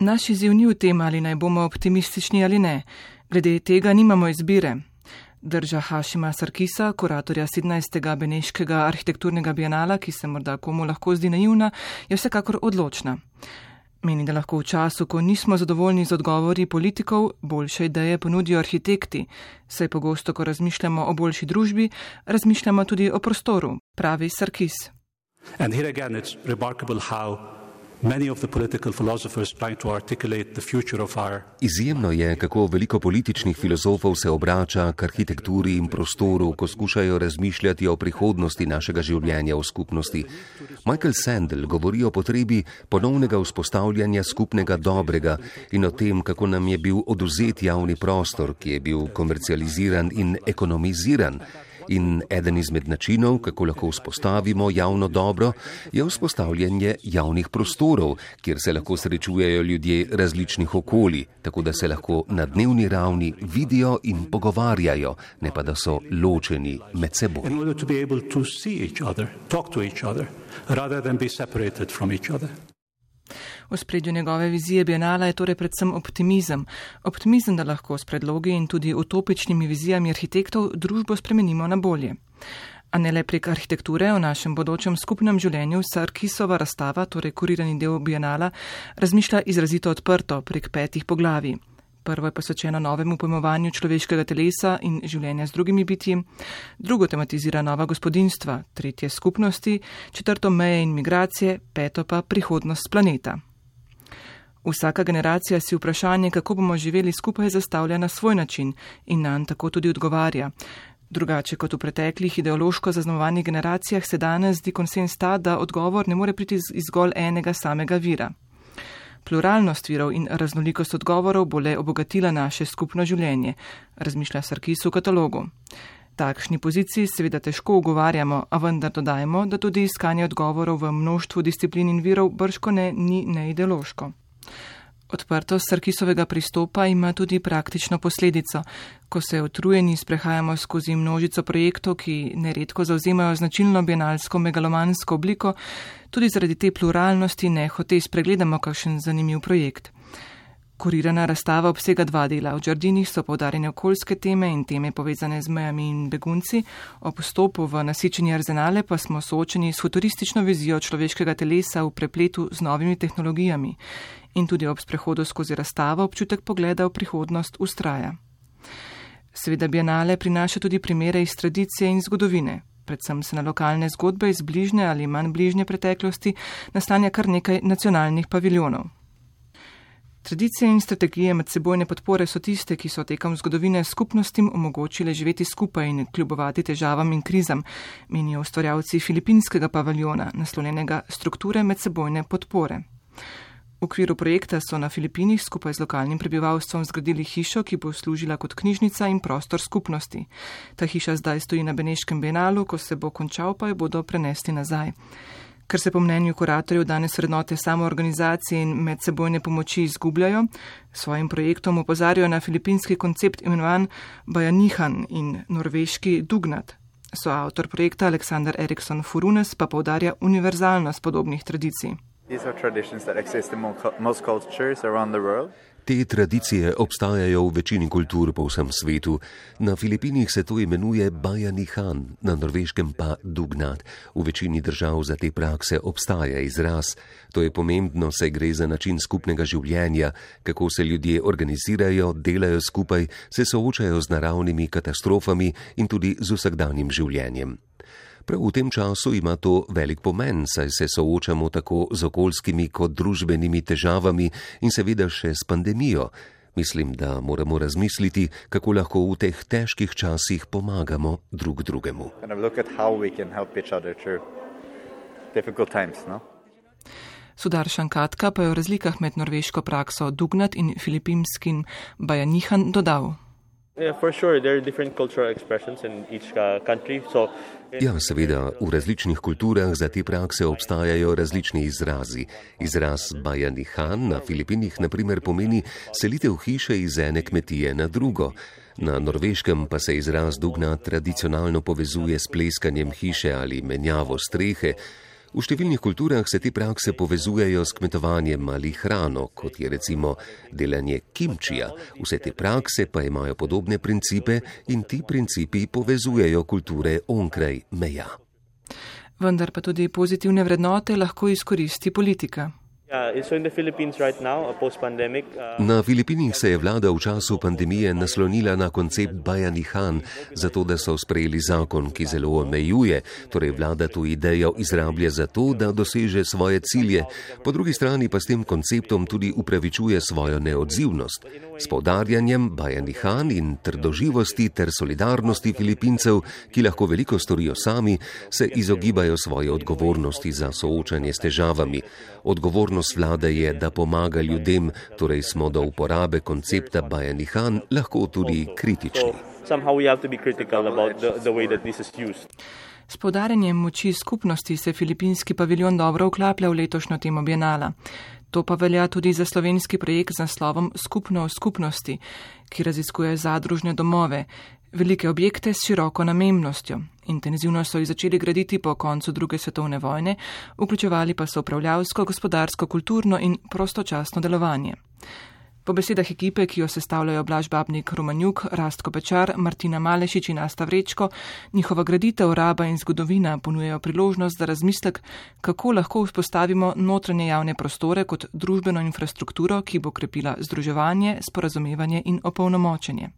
Naš izziv ni v tem, ali naj bomo optimistični ali ne. Glede tega nimamo izbire. Drža Hašima Sarkisa, kuratorja 17. Beneškega arhitekturnega bienala, ki se morda komu lahko zdi naivna, je vsekakor odločna. Meni, da lahko v času, ko nismo zadovoljni z odgovori politikov, boljše ideje ponudijo arhitekti, saj pogosto, ko razmišljamo o boljši družbi, razmišljamo tudi o prostoru, pravi Sarkis. And here again, it's remarkable how Izjemno je, kako veliko političnih filozofov se obrača k arhitekturi in prostoru, ko skušajo razmišljati o prihodnosti našega življenja v skupnosti. Michael Sandel govori o potrebi ponovnega vzpostavljanja skupnega dobrega in o tem, kako nam je bil oduzet javni prostor, ki je bil komercializiran in ekonomiziran. In eden izmed načinov, kako lahko vzpostavimo javno dobro, je vzpostavljanje javnih prostorov, kjer se lahko srečujejo ljudje različnih okolij, tako da se lahko na dnevni ravni vidijo in pogovarjajo, ne pa da so ločeni med seboj. Rather than be separated from each other. V spredju njegove vizije Bienala je torej predvsem optimizem. Optimizem, da lahko s predlogi in tudi utopičnimi vizijami arhitektov družbo spremenimo na bolje. A ne le prek arhitekture v našem bodočem skupnem življenju, Sarkisova razstava, torej kurirani del Bienala, razmišlja izrazito odprto prek petih poglavij. Prvo je posvečeno novemu pojmovanju človeškega telesa in življenja z drugimi bitji, drugo tematizira nova gospodinstva, tretje skupnosti, četrto meje in migracije, peto pa prihodnost planeta. Vsaka generacija si vprašanje, kako bomo živeli skupaj, zastavlja na svoj način in nam tako tudi odgovarja. Drugače kot v preteklih ideološko zaznamovanih generacijah se danes zdi konsens ta, da odgovor ne more priti iz zgolj enega samega vira. Pluralnost virov in raznolikost odgovorov bo le obogatila naše skupno življenje, razmišlja Sarkis v katalogu. Takšni poziciji seveda težko ugovarjamo, a vendar dodajmo, da tudi iskanje odgovorov v množstvu disciplin in virov brško ne ni neideološko. Odprtost Sarkisovega pristopa ima tudi praktično posledico. Ko se utrujeni sprehajamo skozi množico projektov, ki neredko zauzemajo značilno bienalsko megalomansko obliko, tudi zaradi te pluralnosti nehote spregledamo kakšen zanimiv projekt. Kurirana razstava obsega dva dela. V Džardinih so povdarjene okoljske teme in teme povezane z mejami in begunci, ob vstopu v nasičeni arzenale pa smo soočeni s futuristično vizijo človeškega telesa v prepletu z novimi tehnologijami in tudi ob sprehodu skozi razstavo občutek pogleda v prihodnost ustraja. Seveda bienale prinaša tudi primere iz tradicije in zgodovine. Predvsem se na lokalne zgodbe iz bližnje ali manj bližnje preteklosti naslanja kar nekaj nacionalnih paviljonov. Tradicije in strategije medsebojne podpore so tiste, ki so tekom zgodovine skupnostim omogočile živeti skupaj in kljubovati težavam in krizam, menijo ustvarjalci filipinskega paviljona, naslovljenega strukture medsebojne podpore. V okviru projekta so na Filipinih skupaj z lokalnim prebivalstvom zgradili hišo, ki bo služila kot knjižnica in prostor skupnosti. Ta hiša zdaj stoji na Beneškem Benalu, ko se bo končal, pa jo bodo prenesli nazaj. Ker se po mnenju kuratorjev danes vrednote samoorganizacije in medsebojne pomoči izgubljajo, svojim projektom opozarjajo na filipinski koncept imenovan Bajanihan in norveški Dugnat. So avtor projekta Aleksandar Erikson Furunes pa povdarja univerzalnost podobnih tradicij. Te tradicije obstajajo v večini kultur po vsem svetu. Na Filipinih se to imenuje Bajanihan, na norveškem pa Dugnat. V večini držav za te prakse obstaja izraz. To je pomembno, saj gre za način skupnega življenja, kako se ljudje organizirajo, delajo skupaj, se soočajo z naravnimi katastrofami in tudi z vsakdanjim življenjem. Prav v tem času ima to velik pomen, saj se soočamo tako z okoljskimi kot družbenimi težavami in seveda še s pandemijo. Mislim, da moramo razmisliti, kako lahko v teh težkih časih pomagamo drug drugemu. No? Sudar Šankatka pa je o razlikah med norveško prakso Dugnat in filipinskim Bajanihan dodal. Uh, ja, seveda, v različnih kulturah za te prakse obstajajo različni izrazi. Izraz Bajanihan na Filipinih naprimer pomeni selitev hiše iz ene kmetije na drugo. Na norveškem pa se izraz dugna tradicionalno povezuje s pleskanjem hiše ali menjavo strehe. V številnih kulturah se te prakse povezujejo s kmetovanjem ali hrano, kot je recimo delanje kimčija. Vse te prakse pa imajo podobne principe in ti principi povezujejo kulture onkraj meja. Vendar pa tudi pozitivne vrednote lahko izkoristi politika. Uh, na Filipinih se je vlada v času pandemije naslonila na koncept Bajanihan, zato da so sprejeli zakon, ki zelo omejuje, torej vlada to idejo izrablja zato, da doseže svoje cilje, po drugi strani pa s tem konceptom tudi upravičuje svojo neodzivnost. S povdarjanjem Bajanihan in trdoživosti ter solidarnosti Filipincev, ki lahko veliko storijo sami, se izogibajo svoje odgovornosti za soočanje s težavami. Odgovornost Odgovornost vlade je, da pomaga ljudem, torej smo do uporabe koncepta Bajanihan lahko tudi kritični. S podarjanjem moči skupnosti se filipinski paviljon dobro vklaplja v letošnjo temo Bienala. To pa velja tudi za slovenski projekt z naslovom Skupno v skupnosti, ki raziskuje zadružne domove, velike objekte s široko namembnostjo. Intenzivno so jih začeli graditi po koncu druge svetovne vojne, vključevali pa so upravljavsko, gospodarsko, kulturno in prostočasno delovanje. Po besedah ekipe, ki jo sestavljajo Blaž Babnik, Romanjuk, Rastko Pečar, Martina Malešič in Asta Vrečko, njihova graditev, raba in zgodovina ponujejo priložnost za razmislek, kako lahko vzpostavimo notranje javne prostore kot družbeno infrastrukturo, ki bo krepila združevanje, sporazumevanje in opolnomočenje.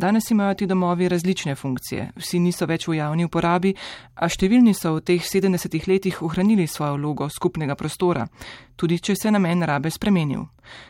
Danes imajo ti domovi različne funkcije, vsi niso več v javni uporabi, a številni so v teh 70 letih ohranili svojo vlogo skupnega prostora, tudi če se namen rabe spremenil.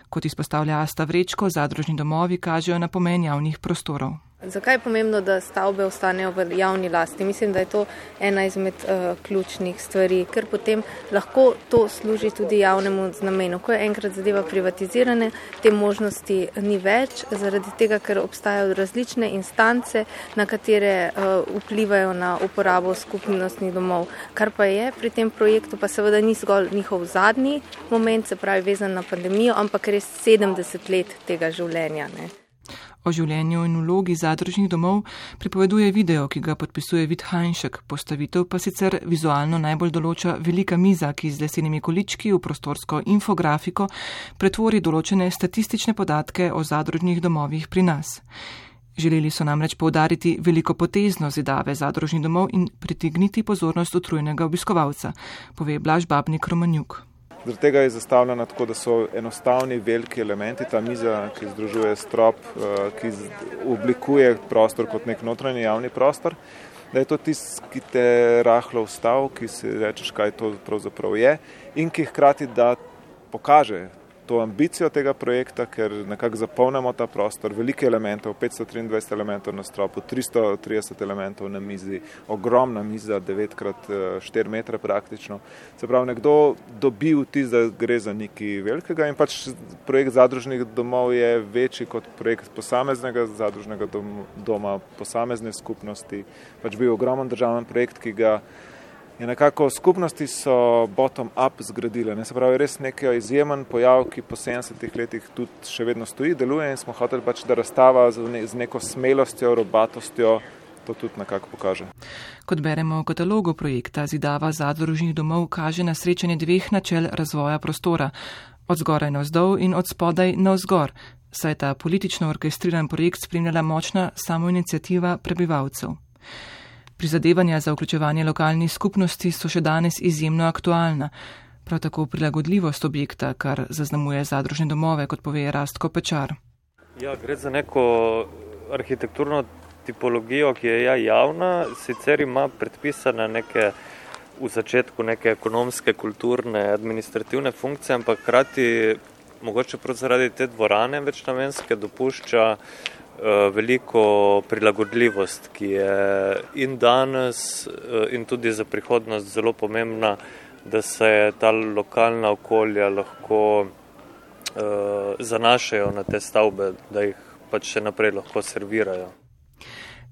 Kot izpostavlja Asta Vrečko, zadružni domovi kažejo na pomen javnih prostorov. Zakaj je pomembno, da stavbe ostanejo v javni lasti? Mislim, da je to ena izmed uh, ključnih stvari, ker potem lahko to služi tudi javnemu znamenu. Ko je enkrat zadeva privatizirana, te možnosti ni več, zaradi tega, ker obstajajo različne instance, na katere uh, vplivajo na uporabo skupnostnih domov. Kar pa je pri tem projektu, pa seveda ni zgolj njihov zadnji moment, se pravi vezan na pandemijo, ampak res 70 let tega življenja. Ne. O življenju in vlogi zadružnih domov pripoveduje video, ki ga podpisuje Vid Hajnšek, postavitev pa sicer vizualno najbolj določa velika miza, ki z lesenimi količki v prostorsko infografiko pretvori določene statistične podatke o zadružnih domovih pri nas. Želeli so namreč povdariti veliko potezno zidave zadružnih domov in pritigniti pozornost utrujenega obiskovalca, pove Blaž Babnik Romanjuk. Zaradi tega je zastavljena tako, da so enostavni, veliki elementi, ta miza, ki združuje strop, eh, ki oblikuje prostor kot nek notranji javni prostor, da je to tisti, ki te rahlo vstav, ki si rečeš, kaj to pravzaprav je in ki hkrati da pokaže to ambicijo tega projekta, ker nekako zapolnimo ta prostor, veliko elementov, 523 elementov na stropu, 330 elementov na mizi, ogromna miza, 9x4 metre praktično. Se pravi, nekdo dobi vtis, da gre za nekaj velikega in pač projekt zadružnih domov je večji kot projekt posameznega zadružnega doma, posamezne skupnosti. Pač bil ogromen državen projekt, ki ga je nekako skupnosti so bottom-up zgradile. Ne? Se pravi, res nekaj izjemen pojav, ki po 70 letih tudi še vedno stoji, deluje in smo hoteli pač, da razstava z neko smelostjo, robatostjo to tudi nekako pokaže. Kot beremo v katalogu projekta Zidava zadružnih domov, kaže na srečanje dveh načel razvoja prostora. Od zgoraj na vzdolj in od spodaj na vzgor, saj ta politično orkestriran projekt spremljala močna samoinicijativa prebivalcev. Prizadevanja za vključevanje lokalnih skupnosti so še danes izjemno aktualna. Prav tako prilagodljivost objekta, kar zaznamuje zadružne domove, kot pove Rastko Pečar. Ja, gre za neko arhitekturno tipologijo, ki je ja javna, sicer ima predpisane neke v začetku neke ekonomske, kulturne, administrativne funkcije, ampak hkrati mogoče prav zaradi te dvorane večnamenske dopušča Eh, veliko prilagodljivost, ki je in danes, eh, in tudi za prihodnost zelo pomembna, da se ta lokalna okolja lahko uh, zanašajo na te stavbe, da jih pač še naprej lahko servirajo.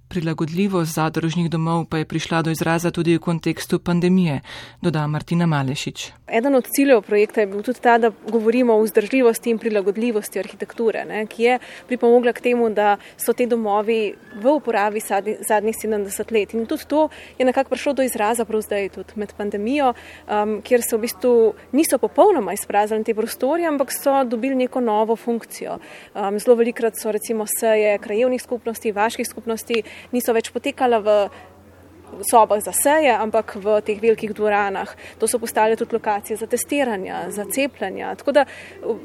Prilagodljivost zadružnih domov pa je prišla do izraza tudi v kontekstu pandemije, doda Martina Malešič. Eden od ciljev projekta je bil tudi ta, da govorimo o vzdržljivosti in prilagodljivosti arhitekture, ne, ki je pripomogla k temu, da so te domovi v uporabi zadnjih 70 let. In tudi to je nekako prišlo do izraza prav zdaj, tudi med pandemijo, um, kjer so v bistvu niso popolnoma izpraznili te prostore, ampak so dobili neko novo funkcijo. Um, zelo velikrat so recimo seje krajevnih skupnosti, vaških skupnosti, niso več potekala v sobah za seje, ampak v teh velikih dvoranah. To so postale tudi lokacije za testiranja, za cepljanja. Da,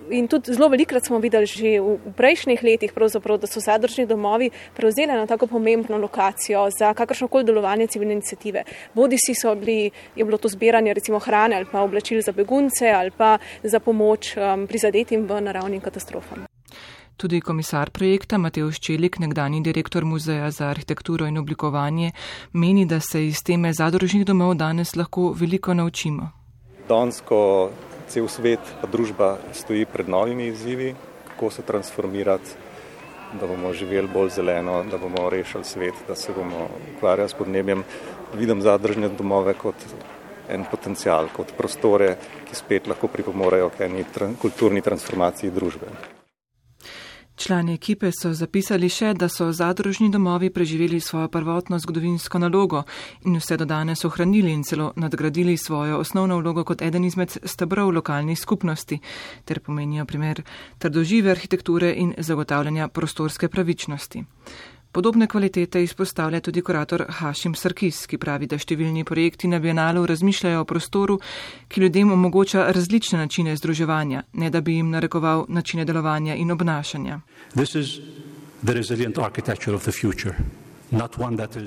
in tudi zelo velikrat smo videli že v prejšnjih letih, da so zadržni domovi prevzeli na tako pomembno lokacijo za kakršnokoli delovanje civilne inicijative. Bodi si so bili, je bilo to zbiranje recimo hrane ali pa oblačil za begunce ali pa za pomoč um, prizadetim v naravnim katastrofam. Tudi komisar projekta Mateo Ščelik, nekdani direktor Muzeja za arhitekturo in oblikovanje, meni, da se iz teme zadružnih domov danes lahko veliko naučimo. Dansko cel svet pa družba stoji pred novimi izzivi, kako se transformirati, da bomo živeli bolj zeleno, da bomo rešili svet, da se bomo ukvarjali s podnebjem. Vidim zadružne domove kot en potencial, kot prostore, ki spet lahko pripomorejo k eni kulturni transformaciji družbe. Člani ekipe so zapisali še, da so zadružni domovi preživeli svojo prvotno zgodovinsko nalogo in vse do danes ohranili in celo nadgradili svojo osnovno vlogo kot eden izmed stebrov lokalnih skupnosti, ter pomenijo primer trdožive arhitekture in zagotavljanja prostorske pravičnosti. Podobne kvalitete izpostavlja tudi kurator Hašim Sarkis, ki pravi, da številni projekti na Bienalu razmišljajo o prostoru, ki ljudem omogoča različne načine združevanja, ne da bi jim narekoval načine delovanja in obnašanja.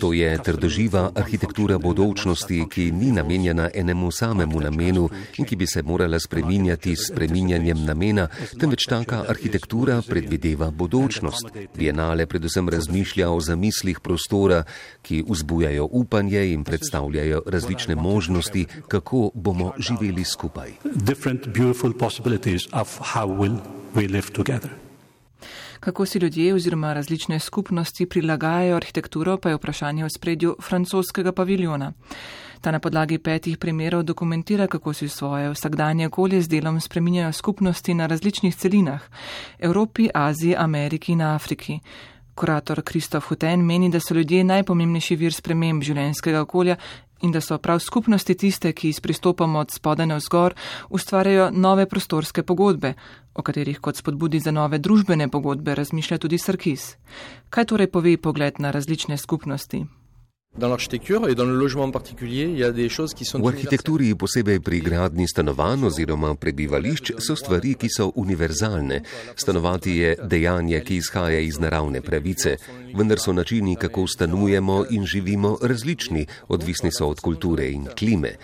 To je trdoživa arhitektura bodočnosti, ki ni namenjena enemu samemu namenu in ki bi se morala spreminjati s spreminjanjem namena, temveč taka arhitektura predvideva bodočnost. Bienale predvsem razmišlja o zamislih prostora, ki vzbujajo upanje in predstavljajo različne možnosti, kako bomo živeli skupaj. Kako si ljudje oziroma različne skupnosti prilagajajo arhitekturo, pa je vprašanje v spredju francoskega paviljona. Ta na podlagi petih primerov dokumentira, kako si svoje vsakdanje okolje z delom spreminjajo skupnosti na različnih celinah - Evropi, Aziji, Ameriki in Afriki. Kurator Kristof Huten meni, da so ljudje najpomembnejši vir sprememb življenjskega okolja in da so prav skupnosti tiste, ki s pristopom od spodaj na vzgor ustvarjajo nove prostorske pogodbe, o katerih kot spodbudi za nove družbene pogodbe razmišlja tudi Sarkis. Kaj torej pove pogled na različne skupnosti? V arhitekturi, posebej pri gradni stanovanj oziroma prebivališč, so stvari, ki so univerzalne. Stanovati je dejanje, ki izhaja iz naravne pravice, vendar so načini, kako stanujemo in živimo, različni, odvisni so od kulture in klime.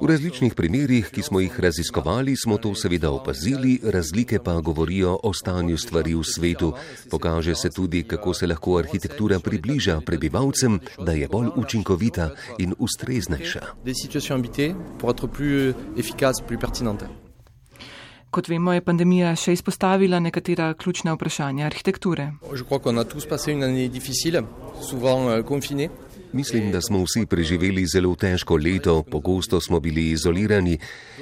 V različnih primerjih, ki smo jih raziskovali, smo to seveda opazili, razlike pa govorijo o stanju stvari v svetu. Pokaže se tudi, kako se lahko arhitektura približa prebivalcem, da je bolj učinkovita in ustreznejša. Kot vemo, je pandemija še izpostavila nekatera ključna vprašanja arhitekture. Mislim, da smo vsi preživeli zelo težko leto, pogosto smo bili izolirani.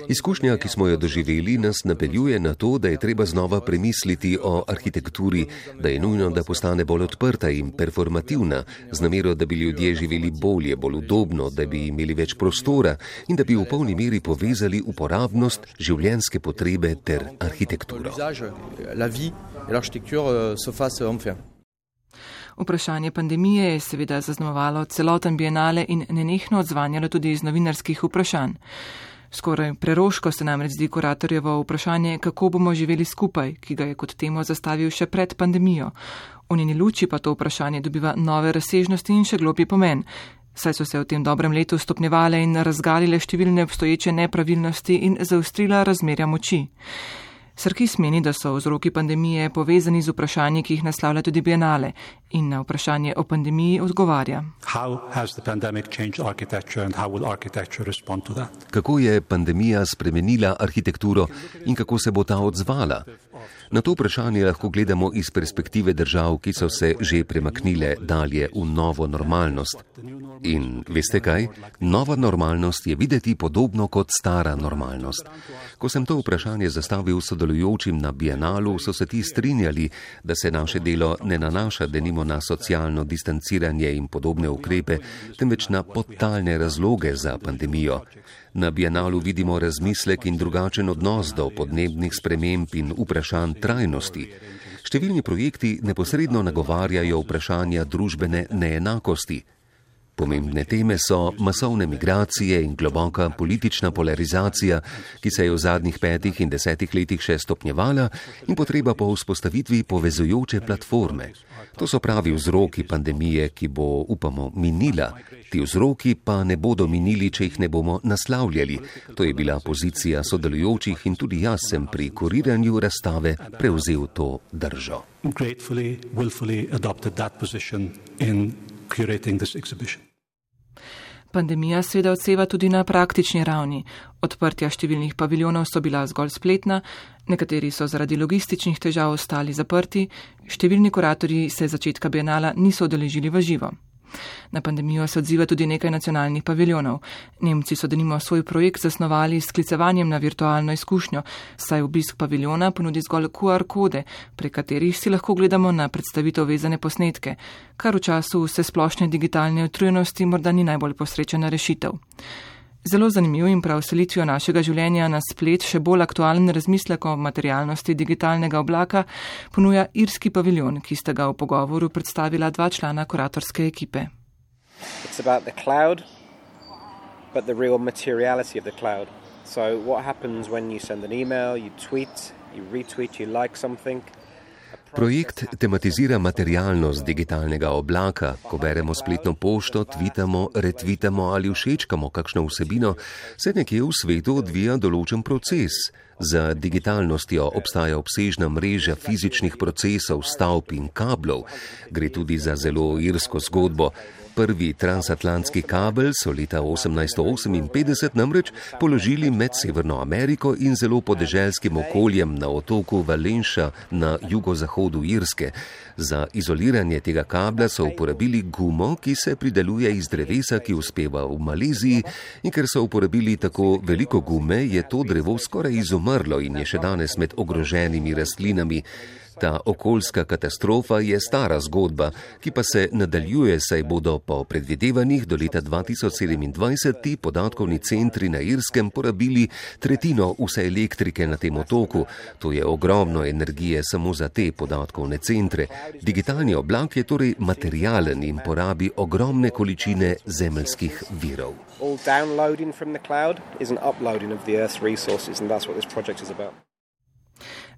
Izkušnja, ki smo jo doživeli, nas napeljuje na to, da je treba znova premisliti o arhitekturi, da je nujno, da postane bolj odprta in performativna, z namero, da bi ljudje živeli bolje, bolj udobno, da bi imeli več prostora in da bi v polni meri povezali uporabnost, življenjske potrebe ter arhitekturo. Vprašanje pandemije je seveda zaznamovalo celoten bienale in nenehno odzvanjalo tudi iz novinarskih vprašanj. Skoraj preroško se nam zdi kuratorjevo vprašanje, kako bomo živeli skupaj, ki ga je kot temo zastavil še pred pandemijo. V njeni luči pa to vprašanje dobiva nove razsežnosti in še globi pomen, saj so se v tem dobrem letu stopnjevale in razgalile številne obstoječe nepravilnosti in zaustrila razmerja moči. Sarkis meni, da so vzroki pandemije povezani z vprašanji, ki jih naslavlja tudi Bienale in na vprašanje o pandemiji odgovarja. Kako je pandemija spremenila arhitekturo in kako se bo ta odzvala? Na to vprašanje lahko gledamo iz perspektive držav, ki so se že premaknile dalje v novo normalnost. In veste kaj? Nova normalnost je videti podobno kot stara normalnost. Ko sem to vprašanje zastavil sodelujočim na Bienalu, so se ti strinjali, da se naše delo ne nanaša denimo na socialno distanciranje in podobne ukrepe, temveč na podtalne razloge za pandemijo. Na Bienalu vidimo razmislek in drugačen odnos do podnebnih sprememb in vprašanj trajnosti. Številni projekti neposredno nagovarjajo vprašanja družbene neenakosti. Pomembne teme so masovne migracije in globoka politična polarizacija, ki se je v zadnjih petih in desetih letih še stopnjevala, in potreba po vzpostavitvi povezujoče platforme. To so pravi vzroki pandemije, ki bo, upamo, minila. Ti vzroki pa ne bodo minili, če jih ne bomo naslavljali. To je bila pozicija sodelujočih in tudi jaz sem pri kuriranju razstave prevzel to držo. Gratefully, willfully adopted that position in curating this exhibition. Pandemija seveda odseva tudi na praktični ravni. Odprtja številnih paviljonov so bila zgolj spletna, nekateri so zaradi logističnih težav ostali zaprti, številni kuratorji se začetka bienala niso odeležili v živo. Na pandemijo se odziva tudi nekaj nacionalnih paviljonov. Nemci so denimo svoj projekt zasnovali s klicevanjem na virtualno izkušnjo, saj obisk paviljona ponudi zgolj QR kode, prek katerih si lahko gledamo na predstavitev vezane posnetke, kar v času vse splošne digitalne utrujenosti morda ni najbolj posrečena rešitev. Zelo zanimiv in prav selitvijo našega življenja na splet še bolj aktualen razmislek o materialnosti digitalnega oblaka ponuja irski paviljon, ki sta ga v pogovoru predstavila dva člana kuratorske ekipe. So, what happens when you send an email, you tweet, you retweet, you like something? Projekt tematizira materialnost digitalnega oblaka. Ko beremo spletno pošto, tvitamo, retvitamo ali všečkamo kakšno vsebino, se nekje v svetu odvija določen proces. Za digitalnostjo obstaja obsežna mreža fizičnih procesov, stavb in kablov. Gre tudi za zelo irsko zgodbo. Prvi transatlantski kabel so leta 1858 namreč položili med Severno Ameriko in zelo podeželskim okoljem na otoku Valenša na jugozahodu Irske. Za izoliranje tega kabla so uporabili gumo, ki se prideluje iz drevesa, ki uspeva v Maleziji in ker so uporabili tako veliko gume, je to drevo skoraj izumrlo in je še danes med ogroženimi rastlinami. Ta okoljska katastrofa je stara zgodba, ki pa se nadaljuje, saj bodo po predvidevanjih do leta 2027 ti podatkovni centri na Irskem porabili tretjino vse elektrike na tem otoku. To je ogromno energije samo za te podatkovne centre. Digitalni oblak je torej materialen in porabi ogromne količine zemeljskih virov. All downloading from the cloud is an uploading of the Earth's resources, and that's what this project is about.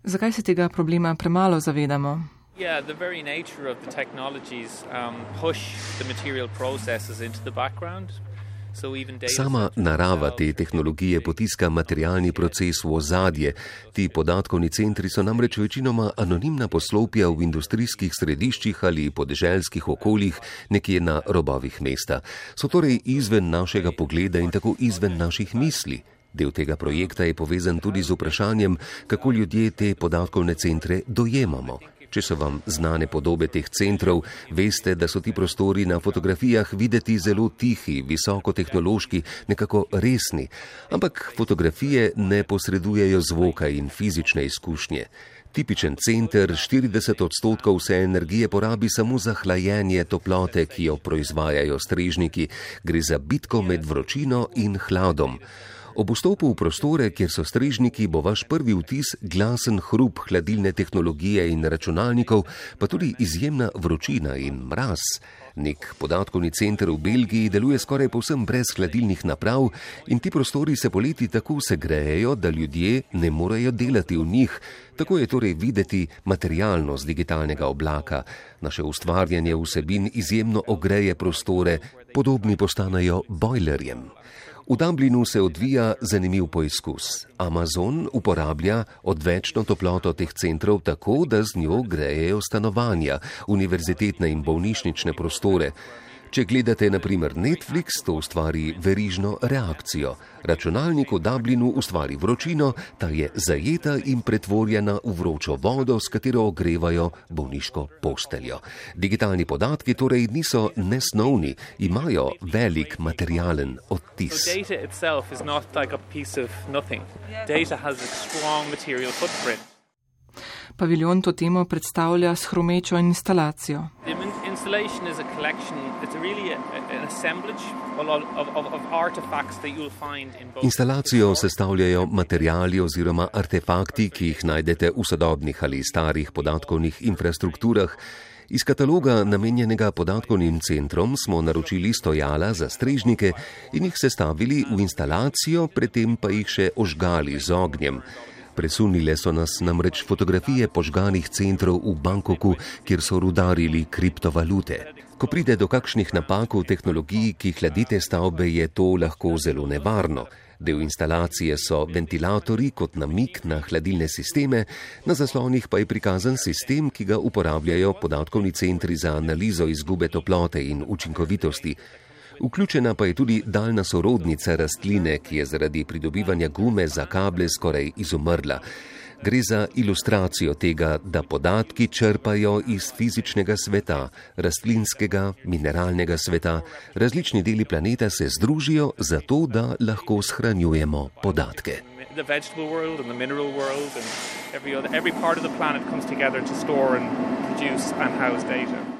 Zakaj se tega problema premalo zavedamo? Yeah, the very nature of the technologies um, push the material processes into the background. Sama narava te tehnologije potiska materialni proces v ozadje. Ti podatkovni centri so namreč večinoma anonimna poslopja v industrijskih središčih ali podeželskih okoljih nekje na robovih mesta. So torej izven našega pogleda in tako izven naših misli. Del tega projekta je povezan tudi z vprašanjem, kako ljudje te podatkovne centre dojemamo. Če so vam znane podobe teh centrov, veste, da so ti prostori na fotografijah videti zelo tihi, visokotehnološki, nekako resni, ampak fotografije ne posredujejo zvoka in fizične izkušnje. Tipičen center 40 odstotkov vse energije porabi samo za hlajenje toplote, ki jo proizvajajo strežniki. Gre za bitko med vročino in hladom. Ob vstopu v prostore, kjer so strežniki, bo vaš prvi vtis glasen hrup hladilne tehnologije in računalnikov, pa tudi izjemna vročina in mraz. Nek podatkovni center v Belgiji deluje skoraj povsem brez hladilnih naprav in ti prostori se poleti tako segrejejo, da ljudje ne morejo delati v njih. Tako je torej videti materialnost digitalnega oblaka. Naše ustvarjanje vsebin izjemno ogreje prostore, podobni postanejo bojlerjem. V Dublinu se odvija zanimiv poizkus. Amazon uporablja odvečno toploto teh centrov tako, da z njo grejejo stanovanja, univerzitetne in bolnišnične prostore. Če gledate naprimer Netflix, to ustvari verižno reakcijo. Računalnik v Dublinu ustvari vročino, ta je zajeta in pretvorjena v vročo vodo, s katero ogrevajo bolniško posteljo. Digitalni podatki torej niso nesnovni, imajo velik materialen odtis. Paviljon to temo predstavlja s hromečo instalacijo installation is a collection, it's really a, an assemblage of, of, of artifacts that you'll find in both. Instalacijo sestavljajo materijali oziroma artefakti, ki jih najdete v sodobnih ali starih podatkovnih infrastrukturah. Iz kataloga namenjenega podatkovnim centrom smo naročili stojala za strežnike in jih sestavili v instalacijo, predtem pa jih še ožgali z ognjem. Presunile so nas namreč fotografije požganih centrov v Bangkoku, kjer so rudarili kriptovalute. Ko pride do kakšnih napak v tehnologiji, ki hladite stavbe, je to lahko zelo nevarno. Del instalacije so ventilatori kot namik na hladilne sisteme, na zaslonih pa je prikazan sistem, ki ga uporabljajo podatkovni centri za analizo izgube toplote in učinkovitosti. Vključena pa je tudi daljna sorodnica rastline, ki je zaradi pridobivanja gume za kable skoraj izumrla. Gre za ilustracijo tega, da podatki črpajo iz fizičnega sveta, rastlinskega, mineralnega sveta. Različni deli planeta se združijo zato, da lahko shranjujemo podatke. The vegetable world and the mineral world and every other every part of the planet comes together to store and produce and house data.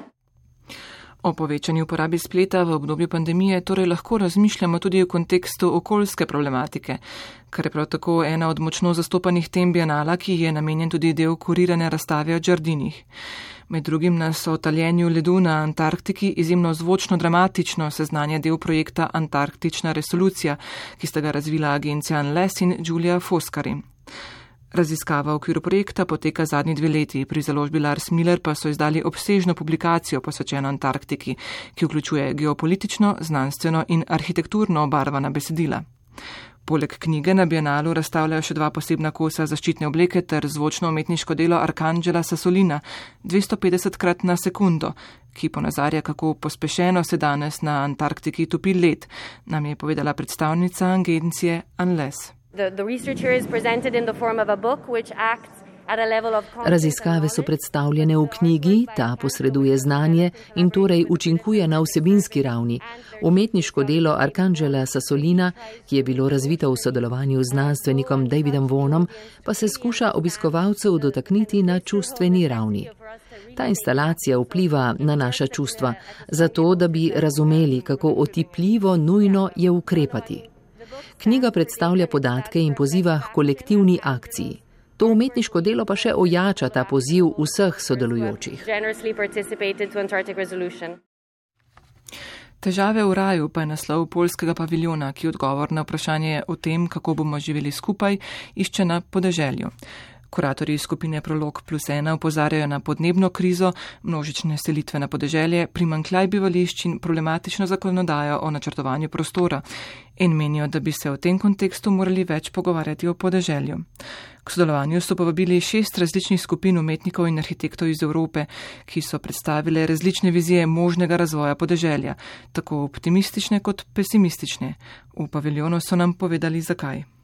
O povečanju uporabi spleta v obdobju pandemije torej lahko razmišljamo tudi v kontekstu okoljske problematike, kar je prav tako ena od močno zastopanih tem bienala, ki je namenjen tudi del kurirane razstave o džardinih. Med drugim nas o taljenju ledu na Antarktiki izjemno zvočno dramatično seznanja del projekta Antarktična resolucija, ki sta ga razvila agencija Anles in Julia Foskari. Raziskava v okviru projekta poteka zadnji dve leti. Pri založbi Lars Miller pa so izdali obsežno publikacijo posvečeno Antarktiki, ki vključuje geopolitično, znanstveno in arhitekturno obarvana besedila. Poleg knjige na Bienalu razstavljajo še dva posebna kosa zaščitne obleke ter zvočno umetniško delo Arkangela Sasolina 250 krat na sekundo, ki ponazarja, kako pospešeno se danes na Antarktiki topi led, nam je povedala predstavnica agencije Unless. Raziskave so predstavljene v knjigi, ta posreduje znanje in torej učinkuje na vsebinski ravni. Umetniško delo Arkangela Sasolina, ki je bilo razvito v sodelovanju z znanstvenikom Davidom Vonom, pa se skuša obiskovalcev dotakniti na čustveni ravni. Ta instalacija vpliva na naša čustva, zato da bi razumeli, kako otipljivo nujno je ukrepati. Knjiga predstavlja podatke in poziva k kolektivni akciji. To umetniško delo pa še ojača ta poziv vseh sodelujočih. Težave v raju pa je naslov polskega paviljona, ki odgovor na vprašanje o tem, kako bomo živeli skupaj, išče na podeželju. Kuratorji skupine Prolog plus ena upozarjajo na podnebno krizo, množične selitve na podeželje, primankljaj bivališč in problematično zakonodajo o načrtovanju prostora in menijo, da bi se v tem kontekstu morali več pogovarjati o podeželju. K sodelovanju so povabili šest različnih skupin umetnikov in arhitektov iz Evrope, ki so predstavile različne vizije možnega razvoja podeželja, tako optimistične kot pesimistične. V paviljonu so nam povedali zakaj.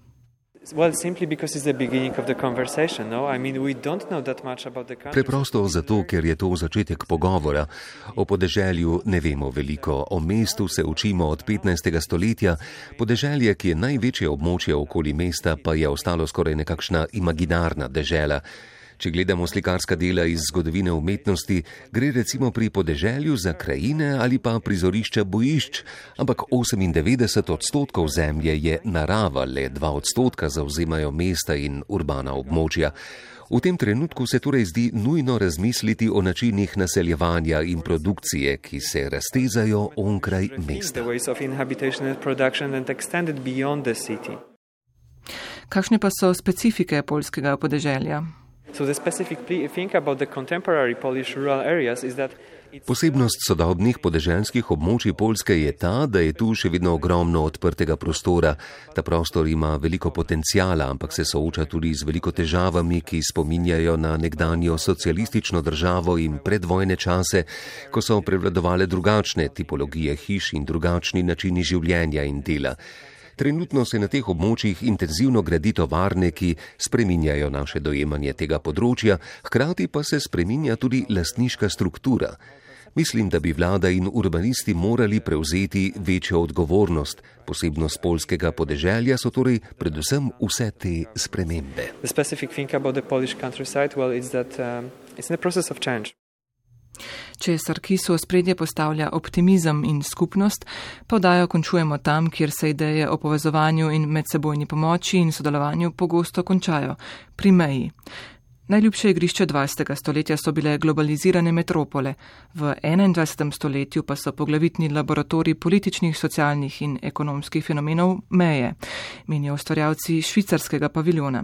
No? Preprosto zato, ker je to začetek pogovora. O podeželju ne vemo veliko, o mestu se učimo od 15. stoletja, podeželje, ki je največje območje okoli mesta, pa je ostalo skoraj nekakšna imaginarna dežela. Če gledamo slikarska dela iz zgodovine umetnosti, gre recimo pri podeželju za krajine ali pa prizorišča bojišč, ampak 98 odstotkov zemlje je narava, le 2 odstotka zauzemajo mesta in urbana območja. V tem trenutku se torej zdi nujno razmisliti o načinih naseljevanja in produkcije, ki se raztezajo onkraj mesta. Kakšne pa so specifike polskega podeželja? Posebnost sodobnih podeželskih območij Polske je ta, da je tu še vedno ogromno odprtega prostora. Ta prostor ima veliko potencijala, ampak se sooča tudi z veliko težavami, ki spominjajo na nekdanjo socialistično državo in predvojne čase, ko so prevladovale drugačne tipologije hiš in drugačni načini življenja in dela. Trenutno se na teh območjih intenzivno gradi tovarne, ki spreminjajo naše dojemanje tega področja, hkrati pa se spreminja tudi lastniška struktura. Mislim, da bi vlada in urbanisti morali prevzeti večjo odgovornost. Posebnost polskega podeželja so torej predvsem vse te spremembe. Če Sarkisu spredje postavlja optimizem in skupnost, pa vdajo končujemo tam, kjer se ideje o povezovanju in medsebojni pomoči in sodelovanju pogosto končajo, pri meji. Najljubše igrišče 20. stoletja so bile globalizirane metropole, v 21. stoletju pa so poglavitni laboratoriji političnih, socialnih in ekonomskih fenomenov meje, menijo ustvarjalci švicarskega paviljona.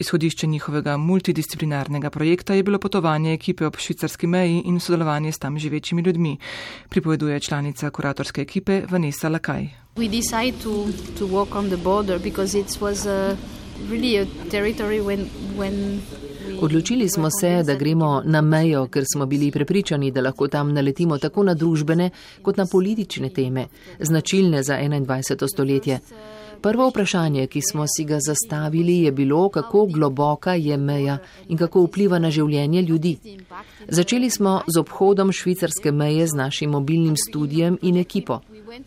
Izhodišče njihovega multidisciplinarnega projekta je bilo potovanje ekipe ob švicarski meji in sodelovanje s tam živečimi ljudmi, pripoveduje članica kuratorske ekipe Vanessa Lakaj. Odločili smo se, da gremo na mejo, ker smo bili prepričani, da lahko tam naletimo tako na družbene kot na politične teme, značilne za 21. stoletje. Prvo vprašanje, ki smo si ga zastavili, je bilo, kako globoka je meja in kako vpliva na življenje ljudi. Začeli smo z obhodom švicarske meje z našim mobilnim studijem in ekipo.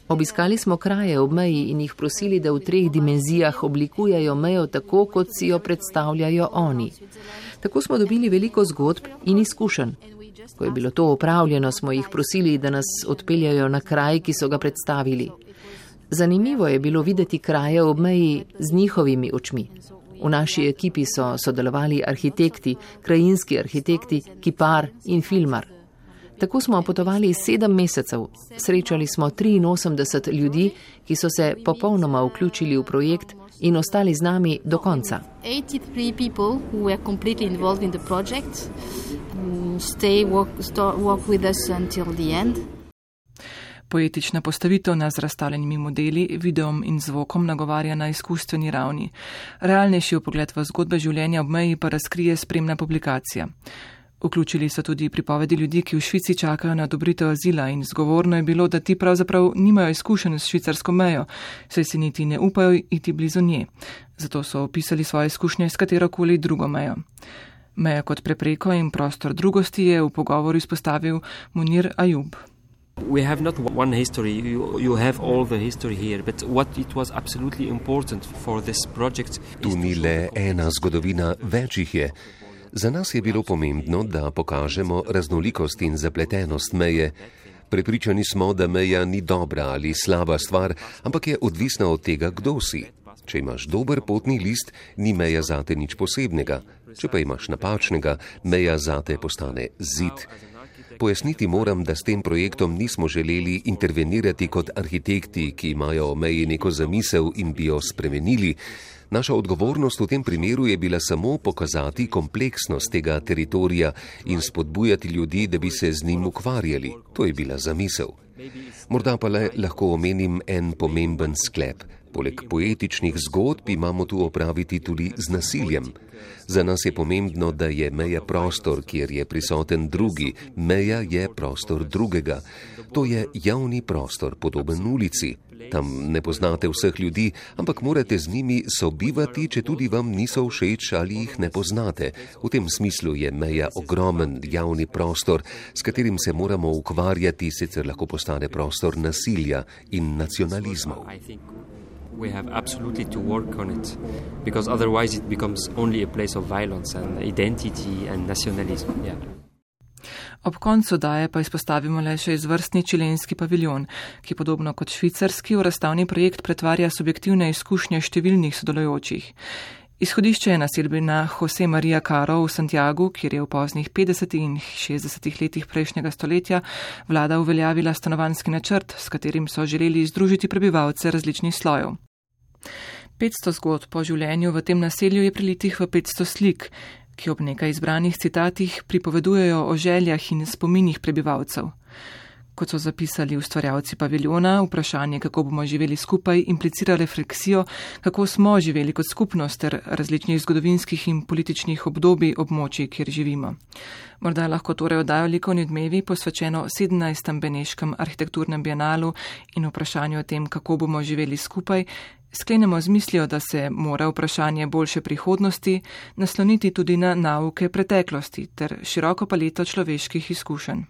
Obiskali smo kraje ob meji in jih prosili, da v treh dimenzijah oblikujajo mejo tako, kot si jo predstavljajo oni. Tako smo dobili veliko zgodb in izkušenj. Ko je bilo to opravljeno, smo jih prosili, da nas odpeljajo na kraj, ki so ga predstavili. Zanimivo je bilo videti kraje ob meji z njihovimi očmi. V naši ekipi so sodelovali arhitekti, krajinski arhitekti, kipar in filmar. Tako smo potovali sedem mesecev, srečali smo 83 ljudi, ki so se popolnoma vključili v projekt in ostali z nami do konca. 83 people who were completely involved in the project, um, stay work, start work with us until the end. Poetična postavitev nas z razstavljenimi modeli, videom in zvokom nagovarja na izkustveni ravni. Realnejši pogled v zgodbe življenja ob meji pa razkrije spremna publikacija. Vključili so tudi pripovedi ljudi, ki v Švici čakajo na odobritev azila in zgovorno je bilo, da ti pravzaprav nimajo izkušenj s švicarsko mejo, saj se niti ne upajo iti blizu nje. Zato so opisali svoje izkušnje s katerokoli drugo mejo. Meja kot prepreko in prostor drugosti je v pogovoru izpostavil Munir Ajub. We have not one history, you, you have all the history here, but what it was absolutely important for this project. Tu ni le ena zgodovina, več jih je. Za nas je bilo pomembno, da pokažemo raznolikost in zapletenost meje. Prepričani smo, da meja ni dobra ali slaba stvar, ampak je odvisna od tega, kdo si. Če imaš dober potni list, ni meja zate nič posebnega. Če pa imaš napačnega, meja zate postane zid. Pojasniti moram, da s tem projektom nismo želeli intervenirati kot arhitekti, ki imajo o meji neko zamisel in bi jo spremenili. Naša odgovornost v tem primeru je bila samo pokazati kompleksnost tega teritorija in spodbujati ljudi, da bi se z njim ukvarjali. To je bila zamisel. Morda pa le lahko omenim en pomemben sklep. Poleg poetičnih zgodb imamo tu opraviti tudi z nasiljem. Za nas je pomembno, da je meja prostor, kjer je prisoten drugi, meja je prostor drugega. To je javni prostor, podoben ulici. Tam ne poznate vseh ljudi, ampak morate z njimi sobivati, če tudi vam niso všeč ali jih ne poznate. V tem smislu je meja ogromen javni prostor, s katerim se moramo ukvarjati, sicer lahko postane prostor nasilja in nacionalizmov we have absolutely to work on it because otherwise it becomes only a place of violence and identity and nationalism. Yeah. Ob koncu daje pa izpostavimo le še izvrstni čilenski paviljon, ki podobno kot švicarski v razstavni projekt pretvarja subjektivne izkušnje številnih sodelujočih. Izhodišče je naselbina Jose Maria Caro v Santiago, kjer je v poznih 50. in 60. letih prejšnjega stoletja vlada uveljavila stanovanski načrt, s katerim so želeli združiti prebivalce različnih slojev. 500 zgodb po življenju v tem naselju je prilitih v 500 slik, ki ob nekaj izbranih citatih pripovedujejo o željah in spominih prebivalcev. Kot so zapisali ustvarjalci paviljona, vprašanje, kako bomo živeli skupaj, implicira refleksijo, kako smo živeli kot skupnost ter različnih zgodovinskih in političnih obdobij območij, kjer živimo. Morda lahko torej oddajo likovni dnevi posvečeno 17. Beneškem arhitekturnem bienalu in vprašanju o tem, kako bomo živeli skupaj, sklenemo z mislijo, da se mora vprašanje boljše prihodnosti nasloniti tudi na nauke preteklosti ter široko paleto človeških izkušenj.